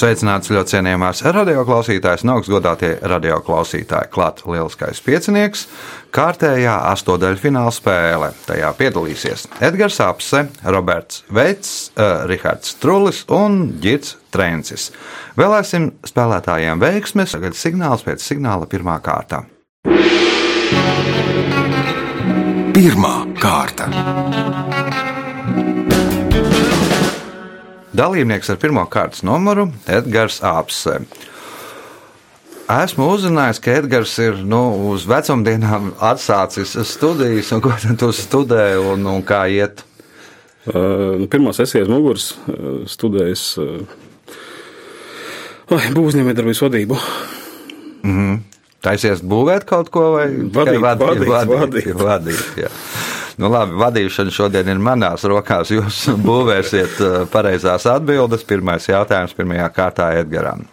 Sveicināts ļoti cienījamās radioklausītājas un augstgadātie radioklausītāji. Klāt lieliskais piecinieks, kārtējā astotdaļfināla spēle. Tajā piedalīsies Edgars Apse, Roberts Veits, uh, Rihards Trulis un Girts Trencis. Vēlēsim spēlētājiem veiksmes, tagad signāls pēc signāla pirmā kārta. Pirmā kārta. Dalībnieks ar pirmā kārtas numuru - Edgars Apse. Esmu uzzinājis, ka Edgars ir nu, uz vecumdienām atsācis studijas, un ko tu studē un, un kā iet? Uh, nu, pirmā sesija aiz muguras uh, studējas uh, būvniecības vadību. Mm -hmm. Taisies būvēt kaut ko vai Vadīt, vadīt, vadīt. vadīt jā. Nu, labi, vadīšana šodien ir manās rokās. Jūs būvēsiet uh, pareizās atbildes. Pirmais jautājums pirmajā kārtā Edgaram.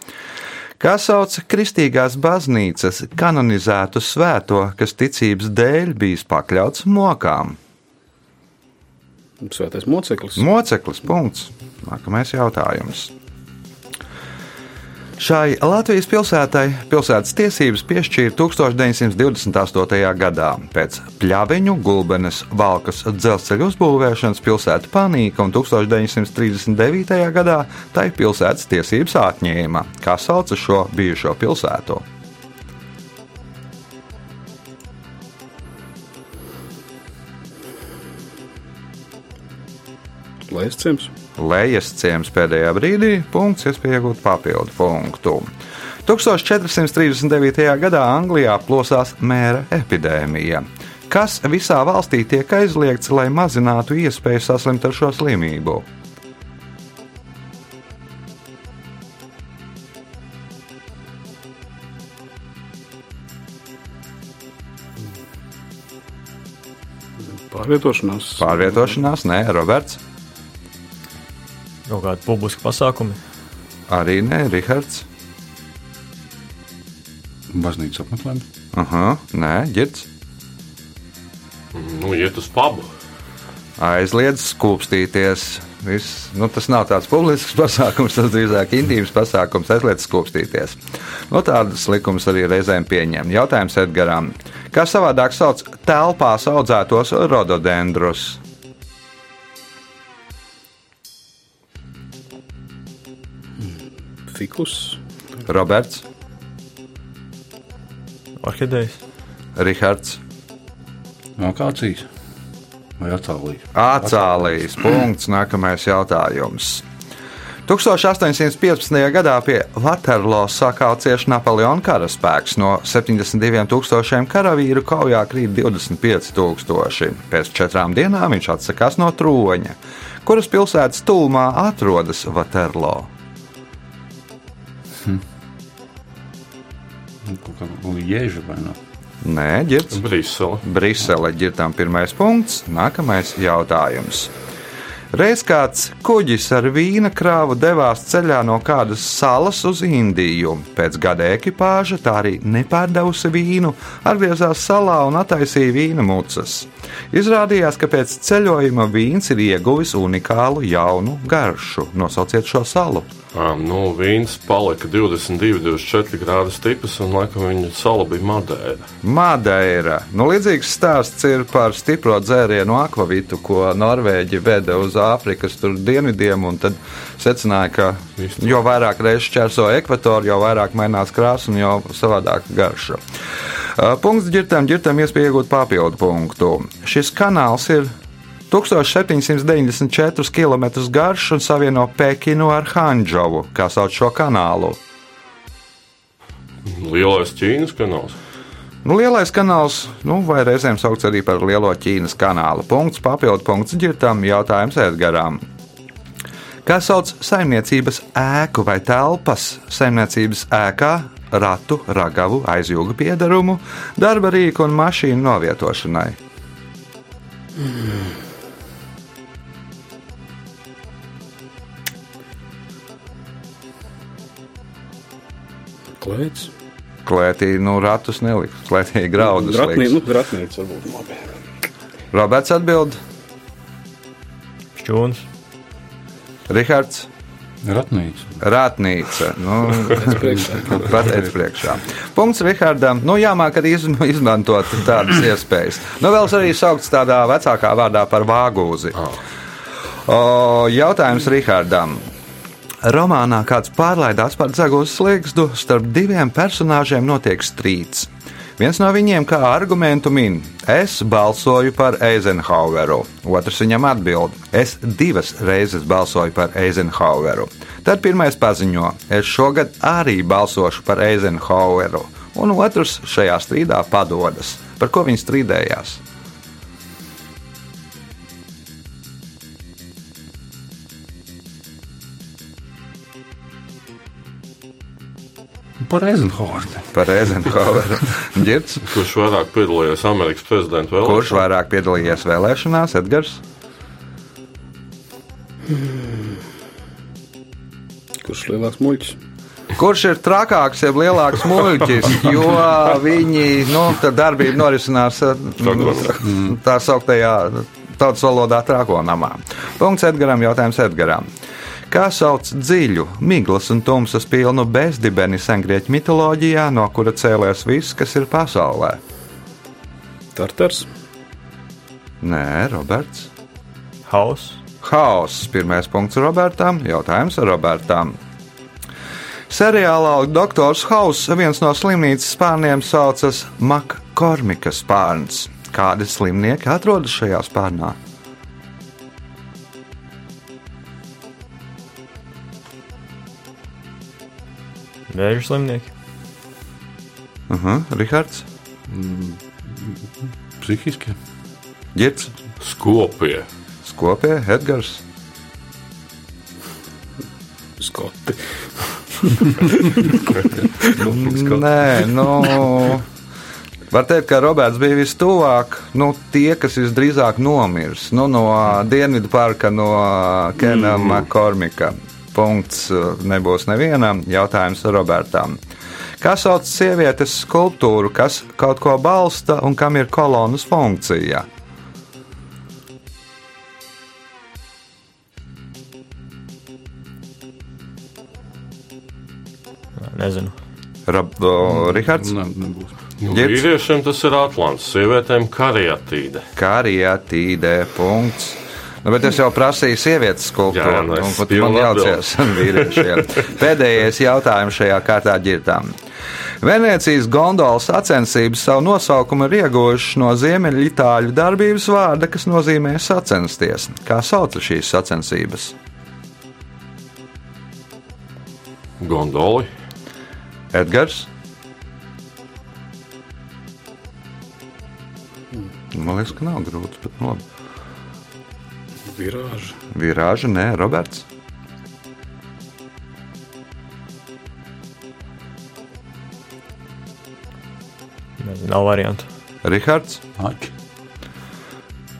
Kā sauc kristīgās baznīcas kanonizētu svēto, kas ticības dēļ bijis pakļauts mokām? Svētais moceklis. Moceklis. Punkts. Nākamais jautājums. Šai Latvijas pilsētai pilsētas tiesības piešķīra 1928. gadā. Pēc pļaviņu, gulbenes, valkas dzelzceļa uzbūvēšanas pilsēta panīka un 1939. gadā tai pilsētas tiesības atņēma. Kā sauca šo bijušo pilsētu? Lejas ciems. Lejas ciems pēdējā brīdī, punkts, iespēja iegūt papildu punktu. 1439. gadā Anglijā plosās mēra epidēmija, kas visā valstī tiek aizliegts, lai mazinātu iespēju saslimt ar šo slimību. Pārvietošanās. Pārvietošanās, nē, Roberts. Kaut kādi publiski pasākumi. Arī nē, Rihards. Baznīcas apmeklējumi. Aha, nē, ģirds. Nu, iet uz pubu. Aizliedz skūpstīties. Viss, nu, tas nav tāds publisks pasākums, tas drīzāk intīms pasākums, aizliedz skūpstīties. Nu, tādas likumas arī reizēm pieņem. Jautājums Edgaram. Kā savādāk sauc telpās audzētos rododendrus? Fikus. Roberts, Orhidejas. Rihards, Akācijas vai acālijas. Acālijas. Punkts. Nākamais jautājums. 1815. gadā pie Vaterlo sakāla cieši Napoleona karaspēks. No 72,000 karavīru kaujā krīt 25,000. Pēc četrām dienām viņš atsakās no troņa. Kuras pilsētas tūmā atrodas Vaterlo? Kaut kā lieža vai ne? Nē, ģirds. Brisele. Brisele tam pirmais punkts. Nākamais jautājums. Reiz kāds kuģis ar vīna krāvu devās ceļā no kādas salas uz Indiju. Pēc gada ekipāža tā arī nepārdevusi vīnu, atgriezās salā un attaisīja vīna mucas. Izrādījās, ka pēc ceļojuma vīns ir ieguvis unikālu jaunu garšu. Nosauciet šo salu. Um, nu, vīns palika 22, 24 grādu stiprs, un laikam viņa sala bija Madeira. Madeira. Nu, līdzīgs stāsts ir par stipro dzērienu akvavitu, ko Norvēģi veda uz Āfrikas dienvidiem. Tad secināja, ka jo vairāk reizes čērso ekvatoru, jo vairāk mainās krāsa un jo savādāk garša. Uh, Punkts ģirtam, ģirtam iespēja iegūt papildu punktu. Šis kanāls ir 1794 km garš un savieno Pekinu ar Hanžovu, kā sauc šo kanālu. Lielais Ķīnas kanāls. Nu, lielais kanāls, nu, vai reizēm saukts arī par Lielo Ķīnas kanālu. Punkts, papildu punkts ģirtam, jautājums Edgaram. Kā sauc saimniecības ēku vai telpas saimniecības ēkā, ratu, ragavu, aizjūgu piedarumu, darba rīku un mašīnu novietošanai? Klēts. Klētī, nu, ratus neliks. Klētī graudus. Ratnī, liks. nu, ratnīca varbūt labi. Roberts atbild, Šķūns. Rihards. Ratnīca. Rātnīca. Nu, priekšā. Pateicis priekšā. Punkts Rihardam. Nu, jāmāk arī izm- izmantot tādas iespējas. Nu, vēl arī saukts tādā vecākā vārdā par vāgūzi. O, jautājums Rihardam. Romānā kāds pārlaidās par dzegulas slīgstu, starp diviem personāžiem notiek strīds. Viens no viņiem kā argumentu min: Es balsoju par Eizenhaueru. Otrs viņam atbild: Es divas reizes balsoju par Eizenhaueru. Tad pirmais paziņo: Es šogad arī balsošu par Eizenhaueru. Un otrs šajā strīdā padodas. Par ko viņi strīdējās? Par Eizenhornu. Par Eizenhaueru. Girts, Kurš vairāk piedalījās Amerikas prezidenta vēlēšanās? kurš vairāk piedalījies vēlēšanās? Edgars. Kurš lielāks muļķis? Kurš ir trakāks, jeb lielāks muļķis, jo viņi nu, tā darbība norisinās eh, tā sauktajā tautas valodā trākonamā. Punkts Edgaram, jautājums Edgaram. Kā sauc dziļu, miglas un tumsas pilnu bezdibeni sengrieķu mitoloģijā, no kura cēlēs viss, kas ir pasaulē? Tartars. Nē, Roberts. Haus. Haoss. Pirmais punkts Robertam. Jautājums Robertam. Seriālā Doktors Hauss viens no slimnīcas spārniem saucas Makkormika spārns. Kādi slimnieki atrodas šajā spārnā? Vēža slimnieki. Uh -huh, Rihards, Psihiski. Girts, Skopie. Skopie, Edgars. Skoti. Nē, nu. Var teikt, ka Roberts bija vistuvāk. Nu, tie, kas visdrīzāk nomirs nu, no Dienvidu parka, no Kena mm. Kormika. Punkts uh, nebūs nevienam. Jautājums Robertam. Kā sauc sievietes skulptūru, kas kaut ko balsta un kam ir kolonas funkcija? Nezinu. Rob, o, Rihards, Ne, nebūs. Vīriešiem tas ir Atlants, sievietēm kariatīde. Kariatīdē. Punkts. Nu, bet es jau prasīju sievietes skulptūru. Jā, nu, un pat man jaucies vīriešiem. Pēdējais jautājums šajā kārtā ģirtām. Venecijas gondolas sacensības savu nosaukumu ir ieguvušas no ziemeļitāļu darbības vārda, kas nozīmē sacensties. Kā sauc šīs sacensības? Gondoli. Edgars. Man liekas, ka nav grūti, bet nu labi. Virāža. Virāža, nē, Roberts. Nav variantu. Rihards. Aki.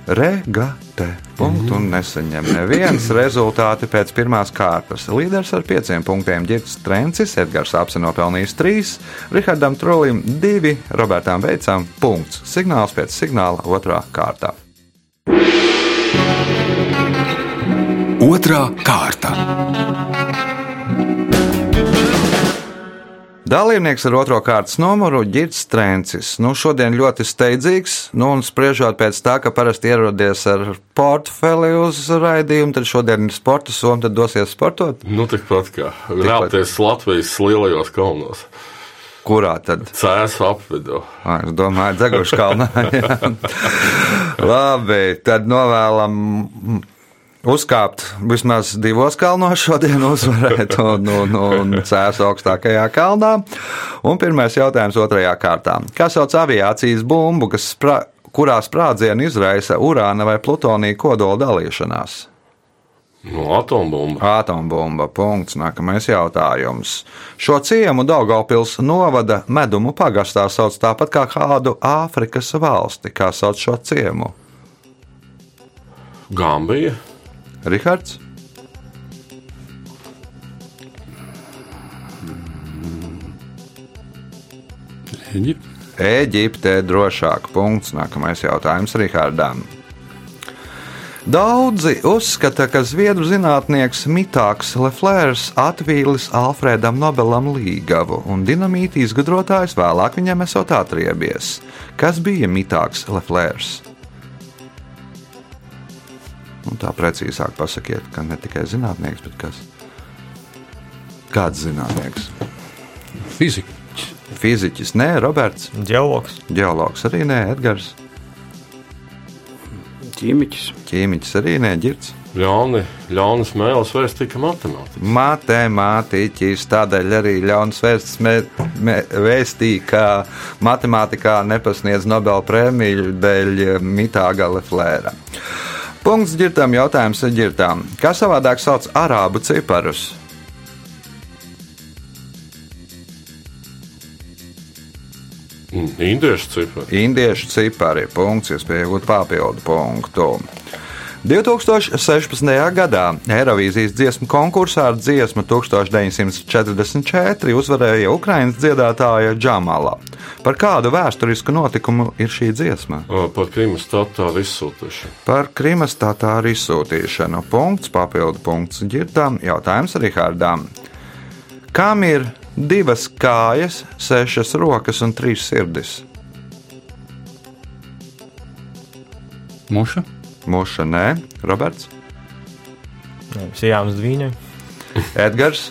Regate. Punktu un nesaņem neviens rezultāti pēc pirmās kārtas. Līderis ar pieciem punktiem Girts Trencis, Edgars Apse nopelnījis trīs, Rihardam Trolim divi, Robertam Veicam punkts. Signāls pēc signāla otrā kārtā. Otra kārta. Dalībnieks ar otro kārtas numuru - Girts Trencis. Nu, šodien ļoti steidzīgs, nu, un spriežot pēc tā, ka parasti ierodies ar portfeli uz raidījumu, tad šodien ir sporta soma, tad dosies sportot. Nu, tikpat kā rāpties Latvijas lielajos kalnos. Kurā tad? Cēsu apvidū. Es domāju, Dzegušs kalnā. jā. Labi, tad novēlam uzkāpt vismaz divos kalnos šodien uzvarēt un, un, un cēs augstākajā kalnā. Un pirmais jautājums otrajā kārtā. Kā sauc aviācijas bumbu, kas sprā, kurā sprādzienu izraisa urāna vai plutonija kodola dalīšanās? No atombumba. Atombumba. Punkts. Nākamais jautājums. Šo ciemu Daugopils novada medumu pagastā sauc tāpat kā kādu Āfrikas valsti. Kā sauc šo ciemu? Gambija. Rihards? Eģipte. Eģipte drošāk. Punkts. Nākamais jautājums Rihardam. Daudzi uzskata, ka zviedru zinātnieks Mitāks Leflērs atvīlis Alfredam Nobelam līgavu, un dinamīta izgudrotājs vēlāk viņam esot atriebies. Kas bija Mitāks Leflērs? Un tā precīzāk pasakiet, ka ne tikai zinātnieks, bet kas? Kāds zinātnieks? Fizika. Fiziķis, nē, Roberts. Geologs. Geologs arī nē, Edgars. Ķīmiķis. Ķīmiķis arī nē, Girts. Ļauni, ļaunas mēlis vairs tika matemātika. Matemātiķis tādēļ arī mē, vēstīja, ka matemātikā nepasniedz Nobela prēmiju dēļ mitāga Leflēra. Punkts ģirtām, jautājums ir ģirtām. Kā savādāk sauc arābu ciparus? Indiešu cipari. Indiešu cipari. Punkts, iespēja iegūt papildu punktu. 2016. gadā Eirovīzijas dziesmu konkursā ar dziesmu 1944 uzvarēja Ukraiņas dziedātāja Džamala. Par kādu vēsturisku notikumu ir šī dziesma? Par Krimas tatāru izsūtīšanu. Par Krimas tatāru izsūtīšanu. Punkts, papildu punkts ģirtām. Jautājums Rihardām. Kam ir divas kājas, sešas rokas un trīs sirdis? Muša. Mūša nē, Roberts, Sijāms Dvīņai. Edgars,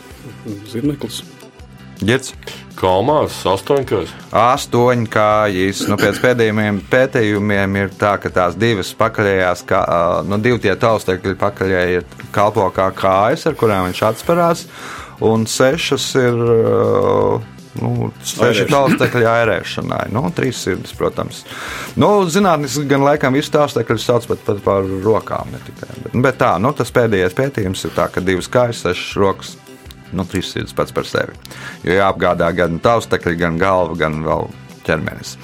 Zirneklis. Girts. Kalmārs, astoņkais. Astoņi kājas. Nu, pēc pēdējiem pētījumiem ir tā, ka tās divas pakaļējās, kā, nu, divi tie taustekļi pakaļēji kalpo kā kājas, ar kurām viņš atsparās, un sešas ir. ā, Nu, Airēšana. taustekļi airēšanai, nu, trīs sirdis, protams. Nu, Zinātnīs gan laikam visu taustekļus sauc pat, pat par rokām, ne tikai. Bet, bet tā, nu, tas pēdējais pētījums ir tā, ka divas kājas, sešas rokas, nu, trīs sirdis pats par sevi. Jo jāapgādā gan taustekļi, gan galva, gan vēl ķermenis.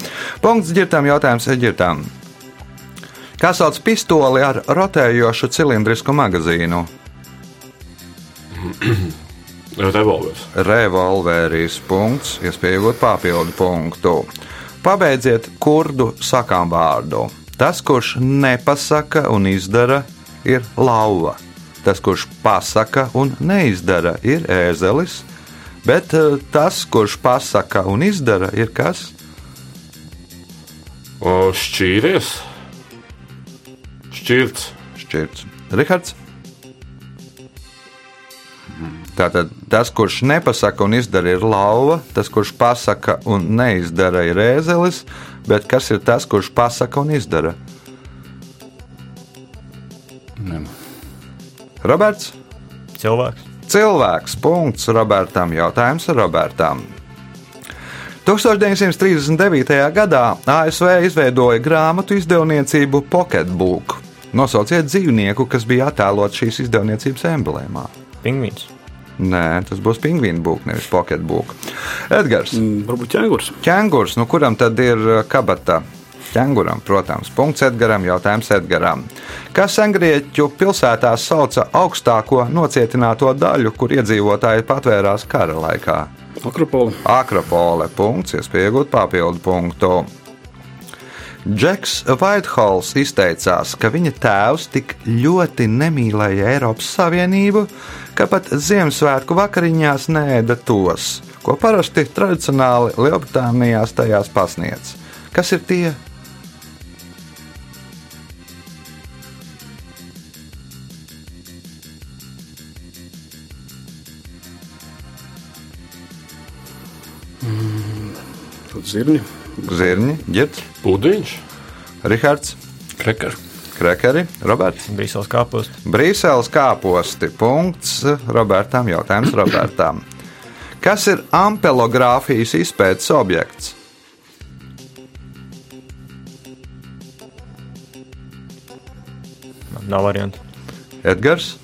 Punkts ģirtām jautājums ir ģirtām. Kā sauc pistoli ar rotējošu cilindrisku magazīnu? Revolvers. Revolveris punkts, iespēja iegūt papildu punktu. Pabeidziet kurdu sakām vārdu. Tas, kurš nepasaka un izdara, ir lauva. Tas, kurš pasaka un neizdara, ir ēzelis. Bet eh, tas, kurš pasaka un izdara, ir kas? O, Šķīries. Šķirts. Šķirts. Rihards. Tātad tas, kurš nepasaka un izdara, ir lauva. Tas, kurš pasaka un neizdara, ir ēzelis. Bet kas ir tas, kurš pasaka un izdara? Ne. Roberts. Cilvēks. Cilvēks. Punkts Robertam. Jautājums Robertam. 1939. gadā ASV izveidoja grāmatu izdevniecību Pocketbook. Nosauciet dzīvnieku, kas bija attēlots šīs izdevniecības emblēmā. Pingvīns. Nē, tas būs pingvīna būks, nevis pocketbook. Edgars, Mm, Varbūt ķēngurs. ķēngurs, nu kuram tad ir uh, kabata? Ķēnguram, protams, punkts Edgaram, jautājums Edgaram. Kas Angrieķu pilsētā sauca augstāko nocietināto daļu, kur iedzīvotāji patvērās kara laikā? Akropoli. Akropole, punkts, iespēja iegūt papildu punktu. Džeks Vaithols izteicās, ka viņa tēvs tik ļoti nemīlēja Eiropas Savienību, ka pat Ziemassvētku vakariņās nēda tos, ko parasti tradicionāli Lielbritānijā tajās pasniedz. Kas ir tie? Tad zirņi. Zirņi, ģērts, Pudiņš. Rihards, Krekar. Krekeri, Roberts. Brīseles kāposts. Brīseles kāposti. Punkts Robertam. Jautājums Robertam. Kas ir ampelogrāfijas izpētes objekts? Nav variantu. Edgars,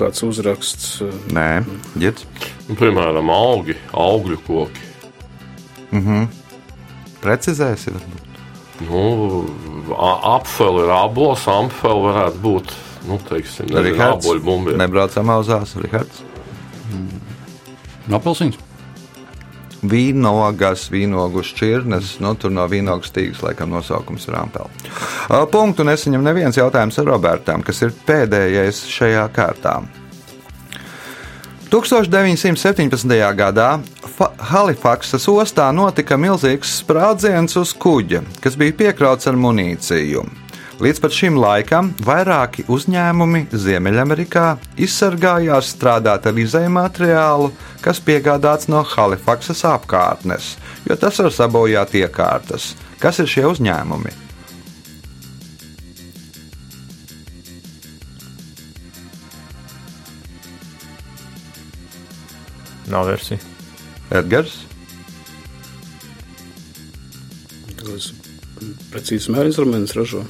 kāds uzraksts. eh, Nē, ģērts. Nu, Piemēram, augi, augļu koki. Precizēsi. varbūt? Nu, a- apfeli ir abos, amfeli varētu būt nu, teiksim, nezinu, Rihards. āboļu bumbieši. Nebraucam auzās, Rihards. Apelsīns. Vīnogas, vīnogu šķirnes, nu, tur no vīnogas stīgas, laikam, nosaukums ir ampeli. Uh, Punktu nesaņem neviens jautājums ar Robertam, kas ir pēdējais šajā kārtā. 1917. gadā Fa- Halifaksas ostā notika milzīgs sprādziens uz kuģa, kas bija piekrauts ar munīciju. Līdz pat šim laikam vairāki uzņēmumi Ziemeļamerikā izsargājās strādāt ar izēju materiālu, kas piegādāts no Halifaksas apkārtnes, jo tas var sabojāt iekārtas. Kas ir šie uzņēmumi? Nav versija. Edgars, Tas precīzi mēra instruments ražo.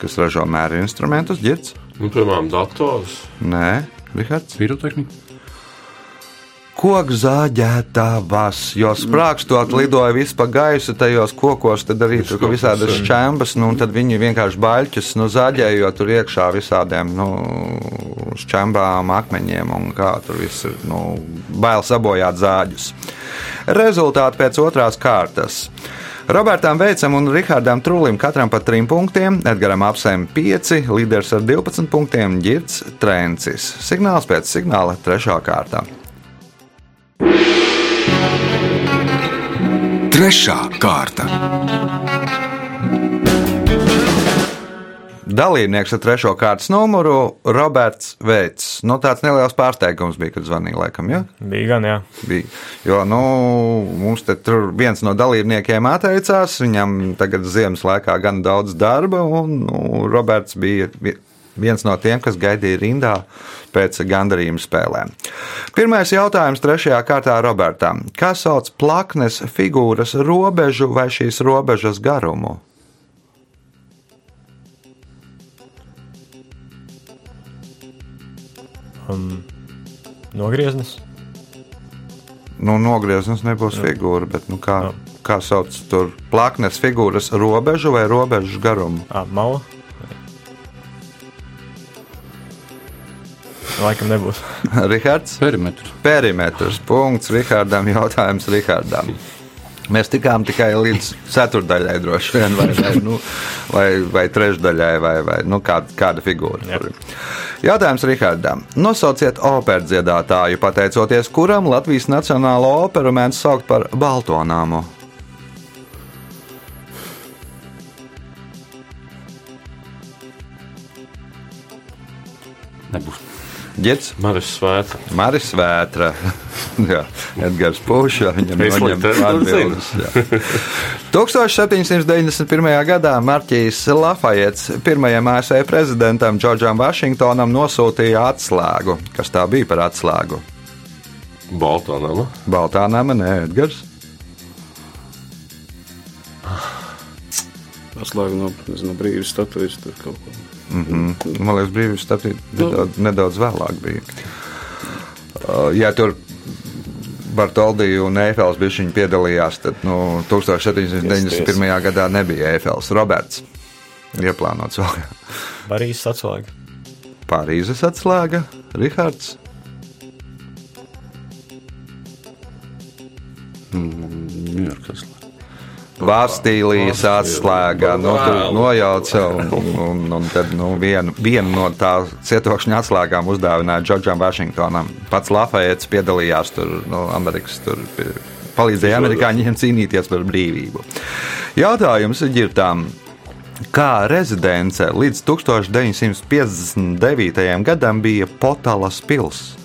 Kas ražo mēra instrumentus, ģirds? Nu, piemēram, dators. Nē, Rihards. Pirotehnika. Koku zāģētavas, jo sprāgstot lidoja viss pa gaisu tajos kokos, tad arī tur bija visādas šķembas, nu, un tad viņi vienkārši baļķus nu, zāģējot tur iekšā visādiem nu, šķembām, akmeņiem un kā tur viss ir nu, bail sabojāt zāģus. Rezultāti pēc otrās kārtas. Robertam Veicam un Rihardam Trūlim katram pa trim punktiem, Edgaram Apsēm 5, līderis ar 12 punktiem, Girts Trencis. Signāls pēc signāla trešā kārta. Trešā kārta. Dalībnieks ar trešo kārtas numuru - Roberts Veits. Nu, tāds neliels pārsteigums bija, kad zvanīja laikam. Ja? Bija gan, jā. bija. Jo nu, mums tur viens no dalībniekiem atteicās, viņam tagad ziemas laikā gan daudz darba, un nu, Roberts bija vi- viens no tiem, kas gaidīja rindā pēc gandarījuma spēlēm. Pirmais jautājums trešajā kārtā Robertam. Kā sauc plaknes figūras robežu vai šīs robežas garumu? Um, nogrieznis. Nu, nogrieznis nebūs figūra, bet nu, kā, kā sauc tur plaknes figūras robežu vai robežu garumu? Ah, mala. Laikam nebūs. Rihards? Perimetrs. Perimetrs. Punkts Rihardam. Jautājums Rihardam. Mēs tikām tikai līdz ceturdaļai, droši vien, vai, vai, nu, vai, vai trešdaļai, vai, vai nu, kāda, kāda figūra. Jā. Jautājums Rihardam. Nosauciet operas dziedātāju, pateicoties kuram Latvijas Nacionālo operu mēdz saukt par Baltonāmu. Ģets, Maris Svēta. Maris Vētra, Jā, Edgars Puša, viņam Es noņem laikam to atbildes. jā. 1791. gadā Marķīs Lafayets pirmajam ASV prezidentam Džordžam Vašingtonam nosūtīja atslēgu. Kas tā bija par atslēgu? Baltā nama. Baltā nama, nē, Edgars. Atslēga no, no brīvības statujas tur kaut ko. Man liekas, brīvības statūta nedaudz, nedaudz vēlāk bija. Uh, Ja tur Bartoldi un Eifels bija viņi piedalījās, tad nu, 1791. gadā nebija Eifels. Roberts ieplānots vēl. Barīs atslēga. Pārīzes atslēga, Rihards. Ņujorkas. Vastīlijas atslēga, nu, tur nojauca, un, un, un, tad nu, vienu, vienu no tā cietokšņa atslēgām uzdāvināja Džordžam Vašingtonam. Pats Lafayets piedalījās tur, no Amerikas, tur palīdzēja amerikāņiem cīnīties par brīvību. Jautājums ir tām. Kā rezidence līdz 1959. gadam bija Potalas pilsēta?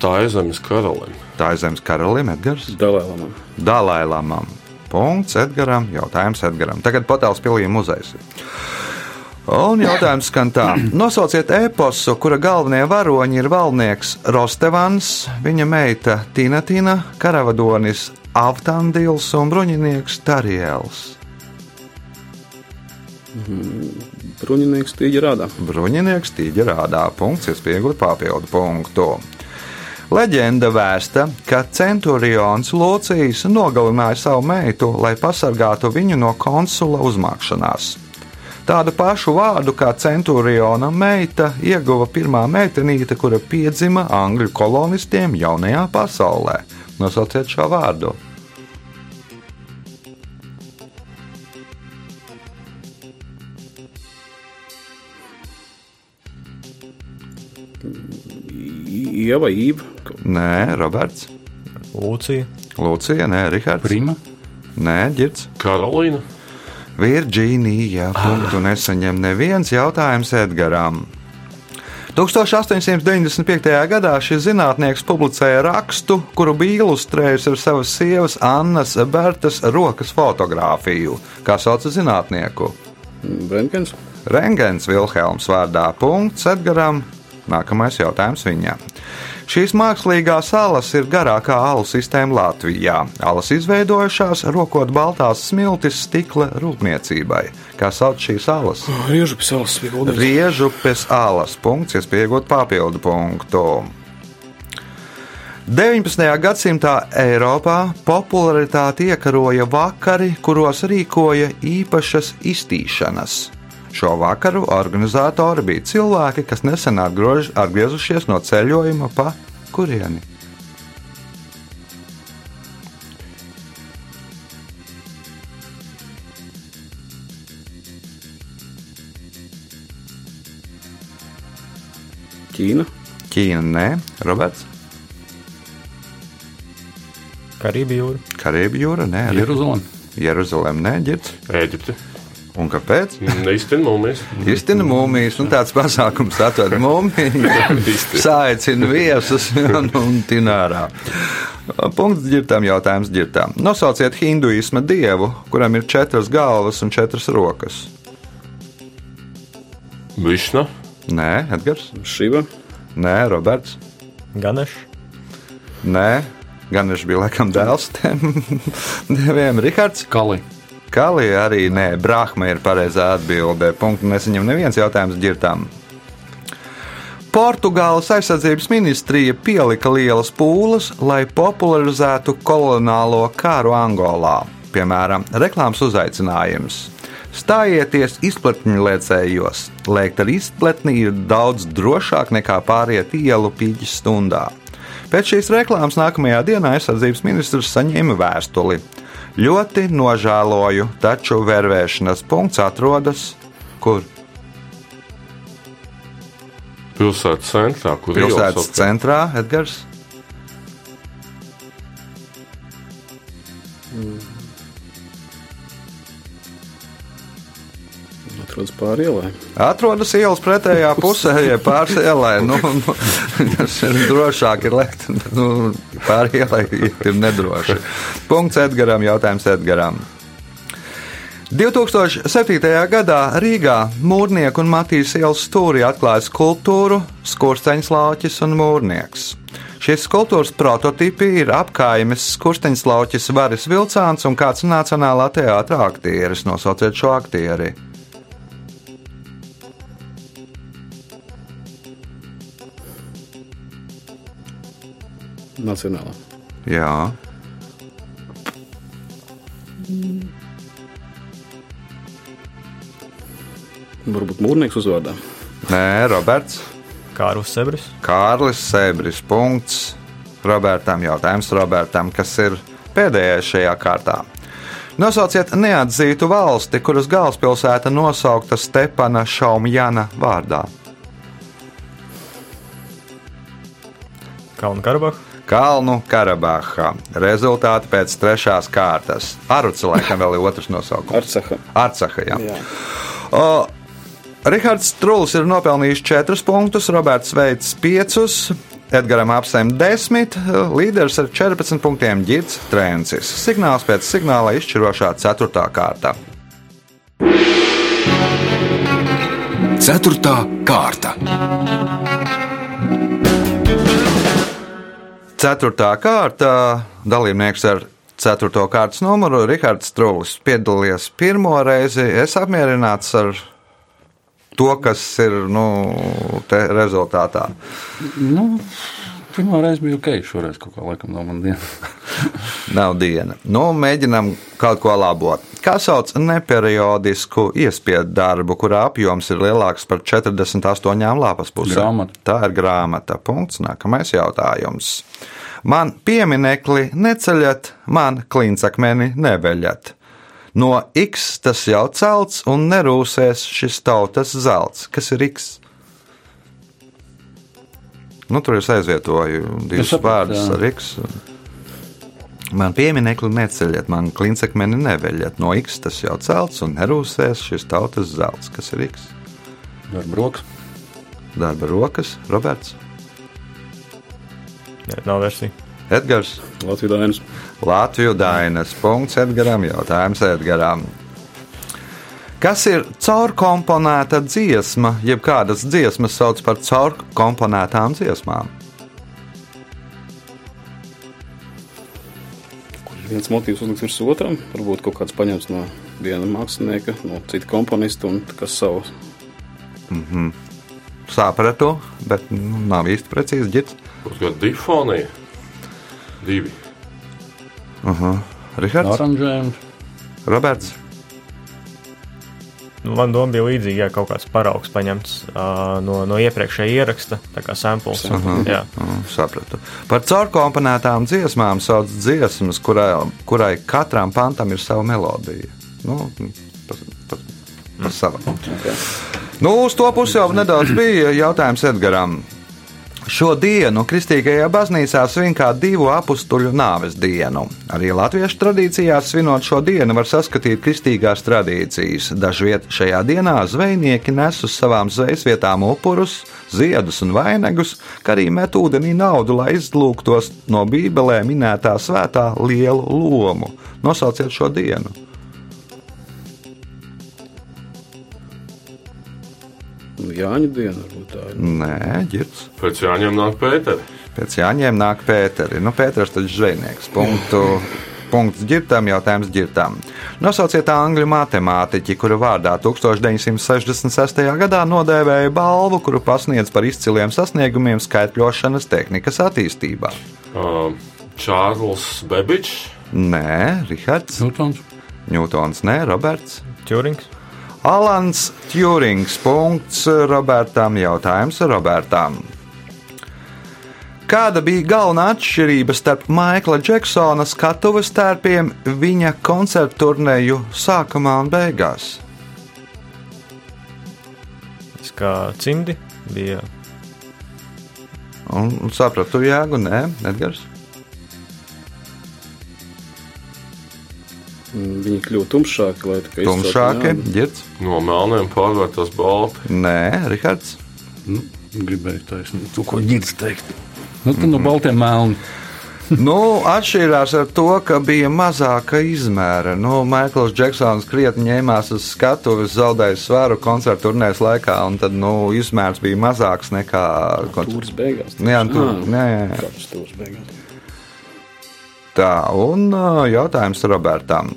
Tā ir zemes karalim. Tā ir zemes karalim Edgars. Dalēlamam. Dalailamam. Punkts Edgaram. Jautājums Edgaram. Tagad Potāls pilī muzejs. Un jautājums skan tā. Nosauciet eposu, kura galvenie varoņi ir valnieks Rostevans, viņa meita Tīnatīna, karavadonis Avtandils un bruņinieks Tariels. Bruņinieks tīģi rādā. Bruņinieks tīģi rādā punkts, iespējot papildu punktu. Leģenda vēsta, ka centurions Lūcijas nogalināja savu meitu, lai pasargātu viņu no konsula uzmākšanās. Tādu pašu vārdu kā centuriona meita ieguva pirmā meitenīte, kura piedzima angļu kolonistiem jaunajā pasaulē. Nosauciet šo vārdu. Ieva, Īva. Nē, Roberts. Lūcija, Lūcija, nē, Rihards. Prima. Nē, Girts. Karolīna. Virģīnija. Punktu nesaņem neviens jautājums Edgaram. 1895. gadā šis zinātnieks publicēja rakstu, kuru bija ilustrējis ar savas sievas Annas Bertas rokas fotografiju. Kā sauc zinātnieku? Brentgens. Rengens Vilhelms vārdā. Punkts Edgaram. Nākamais jautājums viņam. Šīs mākslīgās salas ir garākā alu sistēma Latvijā. Alas izveidojušās rokot baltās smiltis stikla rūpniecībai. Kā sauc šīs salas? Riežu pisāls bija gudrs. Riežupes alas punkts, iespējot papildu punktu. 19. gadsimtā Eiropā popularitāti iekaroja vakari, kuros rīkoja īpašas iztīšanas. Šo vakaru organizatori bija cilvēki, kas nesen atgrož- atgriezušies no ceļojuma pa kurieni. Ķīna. Ķīna, nē, Roberts, Karību jūra, Karību jūra, nē, Jeruzalem. Jeruzalem, nē, Girts. Eģipte. Un kāpēc? Neiztina mūmies. Iztina mūmijas, un tāds pasākums atved mūmiju, saicina viesus un, un tinārā. Punkts ģirtām, jautājums ģirtām. Nosauciet hinduisma dievu, kuram ir četras galvas un četras rokas. Višna. Nē, Edgars. Šiva. Nē, Roberts. Ganeš, Nē, gan viņš bija laikam dēls tiem diviem. Rihards. Kali. Kalī arī nē, Brahma ir pareizā atbildē. Punktu nesaņem neviens jautājums ģirtām. Portugāles aizsardzības ministrija pielika lielas pūles, lai popularizētu kolonālo karu Angolā. Piemēram, reklāmas uzaicinājums. Stājieties izplatņliecējos. Lēkt ar izpletni ir daudz drošāk nekā pāriet ielu pīķis stundā. Pēc šīs reklāmas nākamajā dienā aizsardzības ministrs saņēma vēstuli. Ļoti nožēloju, taču vērvēšanas punkts atrodas kur? Pilsētas centrā, kur Pilsētas ielas centrā, Edgars. Atrodas pāri ielai. Atrodas ielas pretējā pusē, ja pāris ielai. Nu, nu, tas ir drošāk, ir lekt. Nu, pāri ielai ir nedroši. Punkts Edgaram, jautājums Edgaram. 2007. gadā Rīgā mūrnieku un Matīs ielas stūrī atklāja skulptūru Skursteņslauķis un mūrnieks. Šīs skulptūras prototipi ir apkaimes Skursteņslauķis Varis Vilcāns un kāds nacionālā teātra aktieris. Nosauciet šo aktieri. Nacionālā. Jā, Varbūt mūrnieks uzvārdā. nē, Roberts. Kārlis Sebris, Kārlis Sebris. Punkts Robertam. Jautājums Robertam, kas ir pēdējais šajā kārtā. Nosauciet neatzītu valsti, kuras galvaspilsēta nosaukta Stepana Šaumjana vārdā. Kalnu Karabahu, Kalnu Karabahā. Rezultāti pēc trešās kārtas. Aruts laikam vēl ir otrs nosaukums. Arcaha. Arcaha, jā. Jā. O, Rihards Struls ir nopelnījis 4 punktus, Roberts Veits 5. Edgars apsēm 10, līderis ar 14 punktiem Girts Trēncis. Signāls pēc signāla izšķirošā 4. kārta. Ceturtā kārta. Ceturtā kārta dalībnieks ar 4. kārtas numuru Rihards Struls piedalījies pirmo reizi. Es apmierināts ar to, kas ir nu, rezultātā. Nu, pirmā reize bija ok, šoreiz kaut kā laikam nav man diena. Nav diena. Nu, mēģinām kaut ko labot. Kā sauc neperiodisku iespiedu darbu, kurā apjoms ir lielāks par 48 lapas pusēm? Grāmata. Tā ir grāmata. Punkts. Nākamais jautājums. Man pieminekli neceļat, man klincakmeni neveļat. No X tas jau celts un nerūsēs šis tautas zelts. Kas ir X? Nu, tur es aizvietoju divus vārdus jā. ar X. Man pieminekli neceļat, man klincekmeni neveļat. No X tas jau celts un nerūsēs šis tautas zelts. Kas ir X? Darba rokas. Darba rokas, Roberts, Nē, nav versija. Edgars, Latvijas dainas. Latviju Dainas. Punkts Edgaram, jautājums Edgaram. Kas ir caurkomponēta dziesma, jeb kādas dziesmas sauc par caurkomponētām dziesmām? Viens motīvs uzlikts virs otram, varbūt kaut kāds paņemts no viena mākslinieka, no cita komponista un kas savu. Sapratu, bet nu, nav īsti precīzi ģits. Būs kāda difonija. Divi. Rihards, Oranžējums. Roberts, Nu, man doma bija līdzīga, ja kaut kāds paraugs paņemts uh, no, no iepriekšējā ieraksta, tā kā samples. Jā, Mm, Sapratu. Par caurkomponētām dziesmām sauc dziesmas, kurai, kurai katram pantam ir sava melodija. Nu, pa, pa, pa savam. Nu, uz to pusi jau nedaudz bija jautājums Edgaram. Šo dienu Kristīgajā baznīcā svin kā divu apstuļu nāves dienu. Arī latviešu tradīcijās svinot šo dienu var saskatīt kristīgās tradīcijas. Dažviet šajā dienā zvejnieki nes uz savām zvejas vietām upurus, ziedus un vainagus, kā arī met ūdenī naudu, lai izlūgtos no Bībelē minētā svētā lielu lomu. Nosauciet šo dienu! Jāņa diena varbūt tā ir. Nē, ģirds. Pēc jāņem nāk Pēteri. Pēc Jāņiem nāk Pēteri. Nu, Pēters taču zvejnieks. Punktu. Punkts ģirtām, jautājums ģirtām. Nosauciet angļu matemātiķi, kura vārdā 1966. gadā nodēvēja balvu, kuru pasniedz par izciliem sasniegumiem skaitļošanas tehnikas attīstībā. Uh, Čārls Bebičs. Nē, Rihards, Newtons. Ņūtons, nē, Roberts. Čurings. Alans Tjurings. Punkts Robertam. Jautājums Robertam. Kāda bija galvenā atšķirība starp Maikla Džeksona skatuves tērpiem viņa koncertu turnēju sākumā un beigās? Tas kā cimdi bija. Un, un sapratu, jēgu, nē, Edgars. Viņi kļuva tumšāki, lai tā kā Tumšāki, ģirds. No melniem pārvērtos balti. Nē, Rihards. Nu, gribēju taisnīt. Tu ko ģirds teikt? Nu, tad no baltiem melni. nu, atšķirās ar to, ka bija mazāka izmēra. Nu, Maikls Džeksons krietni ņēmās uz skatuves, zaudēja svaru koncertu turnēs laikā, un tad nu, izmērs bija mazāks nekā beigās. Jā, tur, Ah, jā, jā, jā. Kāds tūris beigās? Tā, un jautājums Robertam.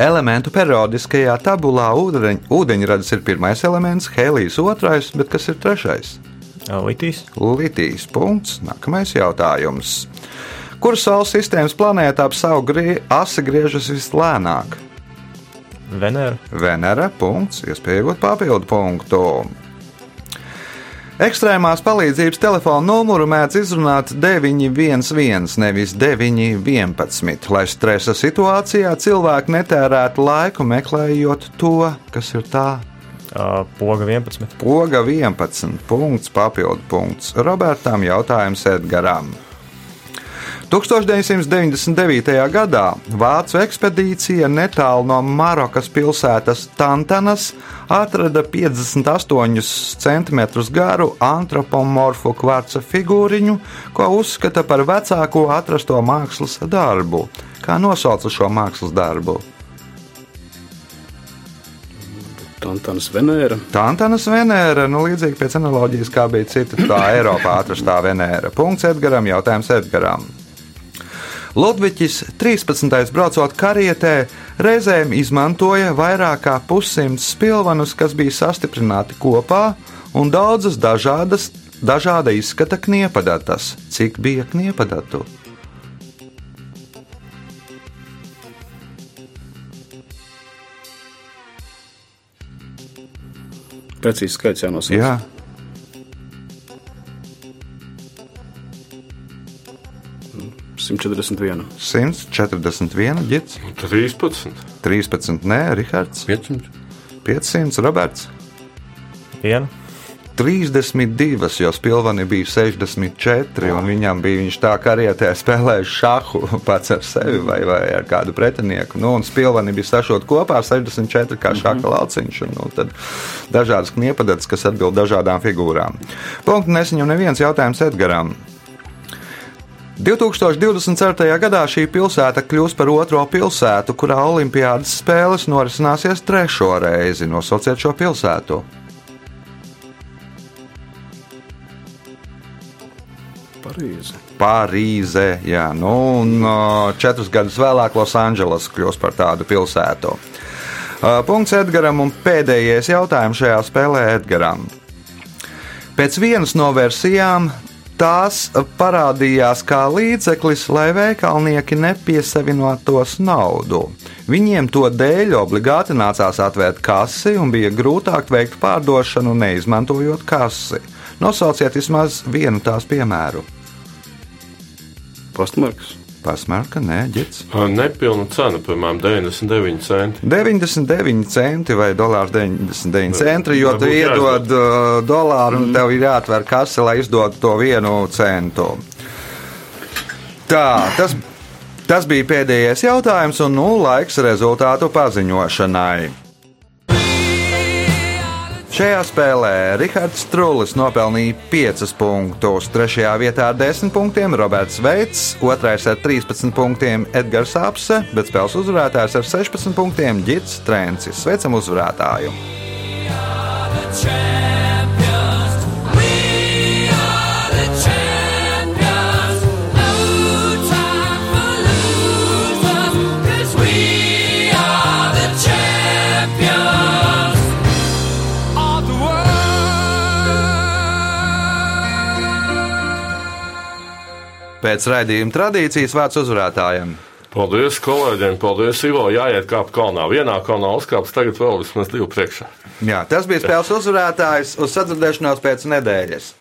Elementu periodiskajā tabulā ūdeņ, ūdeņradis ir pirmais elements, hēlijs otrais, bet kas ir trešais? Litīs. Litīs. Punkts. Nākamais jautājums. Kur Saules sistēmas planēta ap savu grie, asi griežas vislēnāk? Venēra. Venera. Punkts. Iespēja iegūt papildu punktu. Ekstrēmās palīdzības telefona numuru mēdz izrunāt 911, nevis 911, lai stresa situācijā cilvēki netērētu laiku meklējot to, kas ir tā. Poga 11. Poga 11, punkts, papildu punkts. Robertam jautājums Edgaram. 1999. gadā Vācu ekspedīcija netālu no Marokas pilsētas Tantanas atrada 58 cm garu antropomorfu kvarca figūriņu, ko uzskata par vecāko atrasto mākslas darbu. Kā nosauca šo mākslas darbu? Tantānas Venēra. Tantanas Venēra, nu līdzīgi pēc analoģijas, kā bija cita tā Eiropā atrastā Venēra. Punkts Edgaram, jautājums Edgaram. Ludvigs 13. braucot karietē, reizēm izmantoja vairāk kā pussimts spilvenus, kas bija sastiprināti kopā, un daudzas dažādas dažāda izskata kniepadatas. Cik bija kniepadatu? Precīzi skaits jānosauc. Jā, 141. 141, ģits, 13. 13, nē, Rihards, 500. 500, Roberts. Viena. 32, jo Spilvani bija 64, un viņam bija viņš tā karietē spēlējis šahu pats ar sevi vai, vai ar kādu pretinieku. Nu, un Spilvani bija sašot kopā 64 kā šāda lauciņš, un nu, tad dažādas kniepadatas, kas atbild dažādām figūrām. Punktu nesaņem neviens jautājums Edgaram. 2024. gadā šī pilsēta kļūs par otro pilsētu, kurā Olimpiādas spēles norisināsies trešo reizi. Nosauciet šo pilsētu. Parīzi. Parīze, jā, nu, un četrus gadus vēlāk Losandželos kļūs par tādu pilsētu. Punkts Edgaram un pēdējais jautājums šajā spēlē Edgaram. Pēc vienas no versijām tās parādījās kā līdzeklis, lai veikalnieki nepiesavinātos naudu. Viņiem to dēļ obligāti nācās atvērt kasi un bija grūtāk veikt pārdošanu, neizmantojot kasi. Nosauciet vismaz vienu tās piemēru. Pastmarks. Pasmērka, nē, ģits. Nepilna cena, piemēram, 99 centi. 99 centi vai dolārs 99 centi, jo tu iedod uh, dolāru un tev ir jāatver kase, lai izdotu to vienu centu. Tā, tas, tas bija pēdējais jautājums, un nu laiks rezultātu paziņošanai. Šajā spēlē Rihards Strūlis nopelnīja 5 punktus, 3. vietā ar 10 punktiem Roberts Veits, 2. ar 13 punktiem Edgars Apse, bet spēles uzvarētājs ar 16 punktiem Gits Trencis. Sveicam uzvarētāju! champions. Pēc raidījuma tradīcijas vārds uzvarētājiem. Paldies kolēģiem, paldies Ivo. Jāiet kāpt kalnā. Vienā kalnā uzkāpts, tagad vēl vismaz divu priekšā. Jā, tas bija spēles uzvarētājs uz sadzirdēšanos pēc nedēļas.